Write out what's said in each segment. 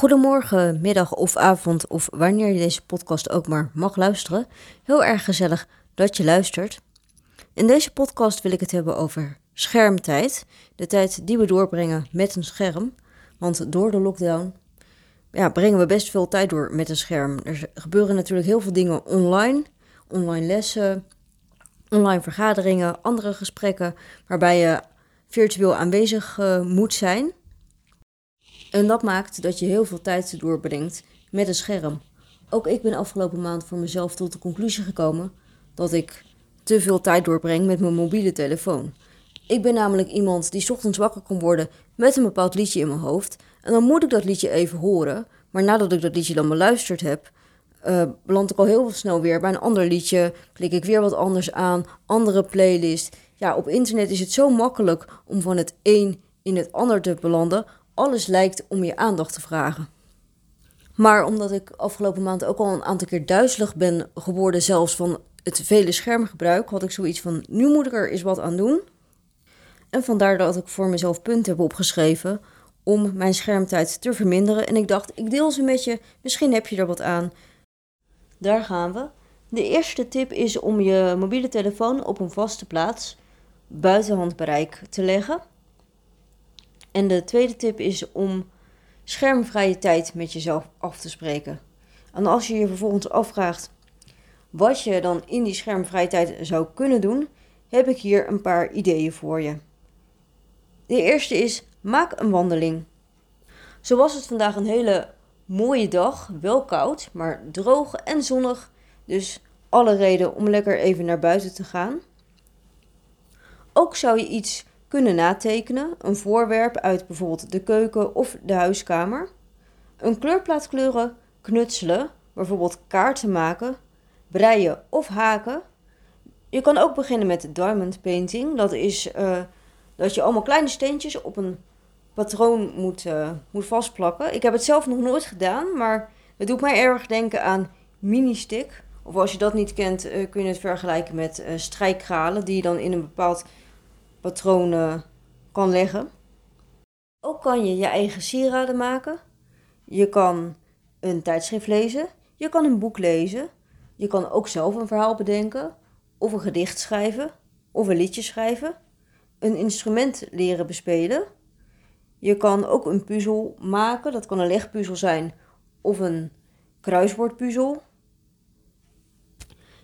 Goedemorgen, middag of avond of wanneer je deze podcast ook maar mag luisteren. Heel erg gezellig dat je luistert. In deze podcast wil ik het hebben over schermtijd. De tijd die we doorbrengen met een scherm. Want door de lockdown ja, brengen we best veel tijd door met een scherm. Er gebeuren natuurlijk heel veel dingen online. Online lessen, online vergaderingen, andere gesprekken waarbij je virtueel aanwezig uh, moet zijn. En dat maakt dat je heel veel tijd doorbrengt met een scherm. Ook ik ben afgelopen maand voor mezelf tot de conclusie gekomen dat ik te veel tijd doorbreng met mijn mobiele telefoon. Ik ben namelijk iemand die ochtends wakker kan worden met een bepaald liedje in mijn hoofd. En dan moet ik dat liedje even horen. Maar nadat ik dat liedje dan beluisterd heb, uh, beland ik al heel snel weer bij een ander liedje. Klik ik weer wat anders aan, andere playlist. Ja, op internet is het zo makkelijk om van het een in het ander te belanden alles lijkt om je aandacht te vragen. Maar omdat ik afgelopen maand ook al een aantal keer duizelig ben geworden, zelfs van het vele schermgebruik, had ik zoiets van: nu moet ik er eens wat aan doen. En vandaar dat ik voor mezelf punten heb opgeschreven om mijn schermtijd te verminderen. En ik dacht, ik deel ze met je, misschien heb je er wat aan. Daar gaan we. De eerste tip is om je mobiele telefoon op een vaste plaats buiten handbereik te leggen. En de tweede tip is om schermvrije tijd met jezelf af te spreken. En als je je vervolgens afvraagt wat je dan in die schermvrije tijd zou kunnen doen, heb ik hier een paar ideeën voor je. De eerste is: maak een wandeling. Zo was het vandaag een hele mooie dag, wel koud, maar droog en zonnig. Dus alle reden om lekker even naar buiten te gaan. Ook zou je iets kunnen natekenen, een voorwerp uit bijvoorbeeld de keuken of de huiskamer. Een kleurplaat kleuren, knutselen, bijvoorbeeld kaarten maken, breien of haken. Je kan ook beginnen met diamond painting. Dat is uh, dat je allemaal kleine steentjes op een patroon moet, uh, moet vastplakken. Ik heb het zelf nog nooit gedaan, maar het doet mij erg denken aan mini-stick. Of als je dat niet kent, uh, kun je het vergelijken met strijkkralen die je dan in een bepaald patronen kan leggen. Ook kan je je eigen sieraden maken. Je kan een tijdschrift lezen. Je kan een boek lezen. Je kan ook zelf een verhaal bedenken. Of een gedicht schrijven. Of een liedje schrijven. Een instrument leren bespelen. Je kan ook een puzzel maken. Dat kan een legpuzzel zijn. Of een kruiswoordpuzzel.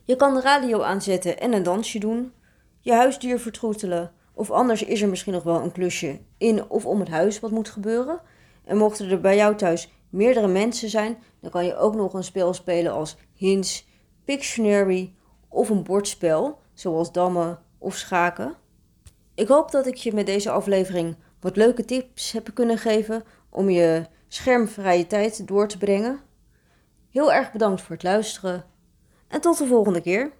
Je kan de radio aanzetten en een dansje doen. Je huisdier vertroetelen of anders is er misschien nog wel een klusje in of om het huis wat moet gebeuren. En mochten er bij jou thuis meerdere mensen zijn, dan kan je ook nog een spel spelen als Hints, Pictionary of een bordspel, zoals dammen of schaken. Ik hoop dat ik je met deze aflevering wat leuke tips heb kunnen geven om je schermvrije tijd door te brengen. Heel erg bedankt voor het luisteren en tot de volgende keer.